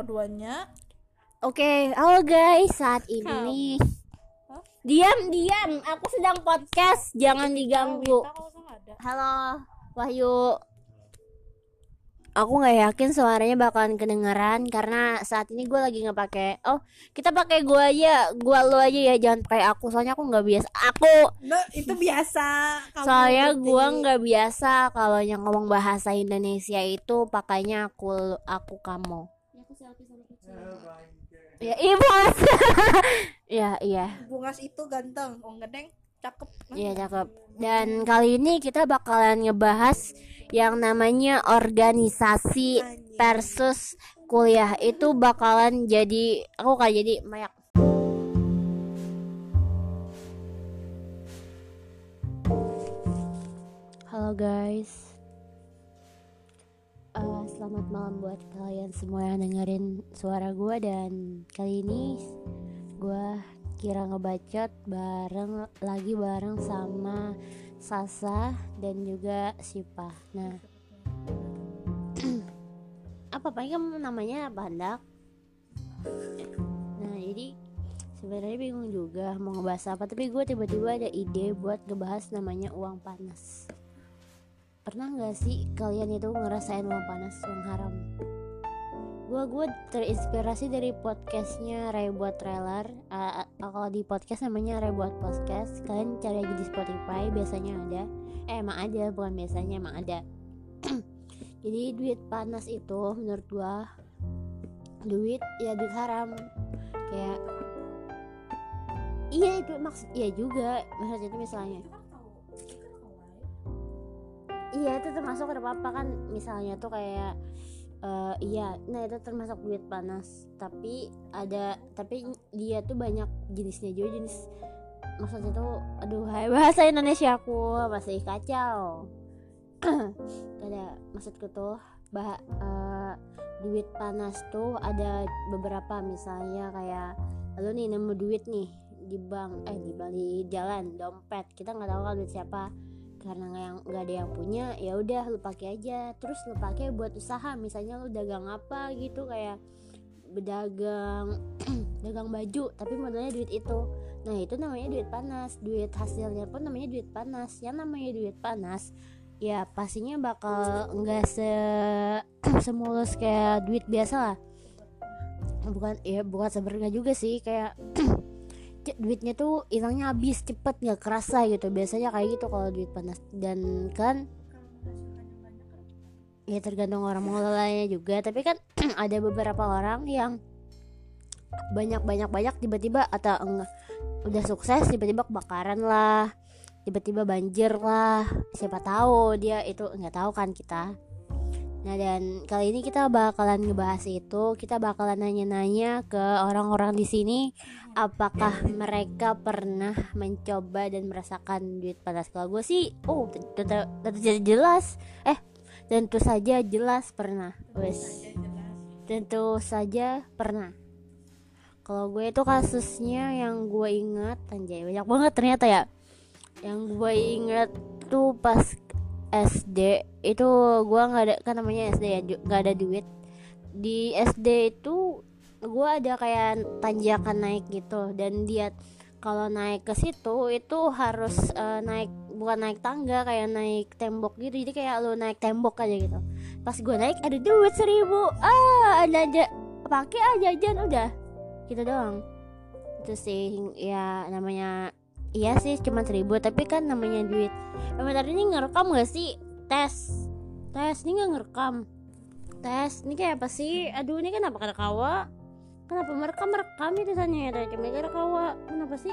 keduanya Oke, halo guys, saat ini Hah? diam diam, aku sedang podcast, jangan diganggu. Halo, Wahyu. Aku nggak yakin suaranya bakalan kedengeran karena saat ini gue lagi nggak pakai. Oh, kita pakai gua aja, gua lu aja ya, jangan pakai aku. Soalnya aku nggak biasa. Aku, nah itu biasa kamu soalnya gua nggak biasa kalau yang ngomong bahasa Indonesia itu pakainya aku, aku kamu. Ya, ibas. ya, iya. bungas itu ganteng oh ngedeng cakep Iya cakep. Dan kali ini kita bakalan ngebahas yang namanya organisasi versus kuliah itu bakalan jadi aku kayak jadi mayak. Halo guys. Selamat malam buat kalian semua yang dengerin suara gue dan kali ini gue kira ngebacot bareng lagi bareng sama Sasa dan juga Sipa. Nah, apa paling kamu namanya Bandak? Nah, jadi sebenarnya bingung juga mau ngebahas apa, tapi gue tiba-tiba ada ide buat ngebahas namanya uang panas. Pernah nggak sih kalian itu ngerasain uang panas yang haram? Gue gue terinspirasi dari podcastnya Ray buat trailer. Uh, kalau di podcast namanya Ray buat podcast. Kalian cari aja di Spotify biasanya ada. Eh emang ada bukan biasanya emang ada. Jadi duit panas itu menurut gua duit ya duit haram kayak iya itu maksud iya juga maksudnya itu misalnya iya itu termasuk ada apa kan misalnya tuh kayak eh, iya nah itu termasuk duit panas. Tapi ada tapi dia tuh banyak jenisnya juga jenis maksudnya tuh aduh bahasa Indonesia aku masih kacau. Ada maksudku tuh bah eh, duit panas tuh ada beberapa misalnya kayak lu nih nemu duit nih di bank eh di bank di jalan dompet. Kita nggak tahu kan duit siapa karena nggak yang nggak ada yang punya ya udah lu pakai aja. Terus lu pakai buat usaha misalnya lu dagang apa gitu kayak berdagang dagang baju tapi modalnya duit itu. Nah itu namanya duit panas. Duit hasilnya pun namanya duit panas. Yang namanya duit panas ya pastinya bakal nggak se semulus kayak duit biasa lah. Bukan ya bukan sebenarnya juga sih kayak duitnya tuh hilangnya habis cepet nggak kerasa gitu. Biasanya kayak gitu kalau duit panas. Dan kan ya tergantung orang mengelolanya juga. Tapi kan ada beberapa orang yang banyak banyak banyak tiba-tiba atau enggak udah sukses tiba-tiba kebakaran lah. Tiba-tiba banjir lah. Siapa tahu dia itu nggak tahu kan kita nah dan kali ini kita bakalan ngebahas itu kita bakalan nanya-nanya ke orang-orang di sini apakah mereka pernah mencoba dan merasakan duit panas? Kalau gue sih oh tentu tentu jelas. Eh tentu saja jelas pernah. Wes. Tentu saja pernah. Kalau gue itu kasusnya yang gue ingat anjay banyak banget ternyata ya. Yang gue ingat tuh pas SD itu gue nggak ada kan namanya SD ya nggak ada duit. Di SD itu gue ada kayak tanjakan naik gitu. Dan dia kalau naik ke situ itu harus eh, naik bukan naik tangga kayak naik tembok gitu. Jadi kayak lu naik tembok aja gitu. Pas gue naik ada duit seribu. Ah ada aja pakai aja jajan udah. Gitu doang. Itu sih ya namanya iya sih cuma seribu tapi kan namanya duit. Eh, bentar ini ngerekam gak sih? Tes. Tes ini nggak ngerekam. Tes ini kayak apa sih? Aduh ini kenapa kada kawa? Kenapa merekam merekam itu tanya ya tadi kawa? Kenapa sih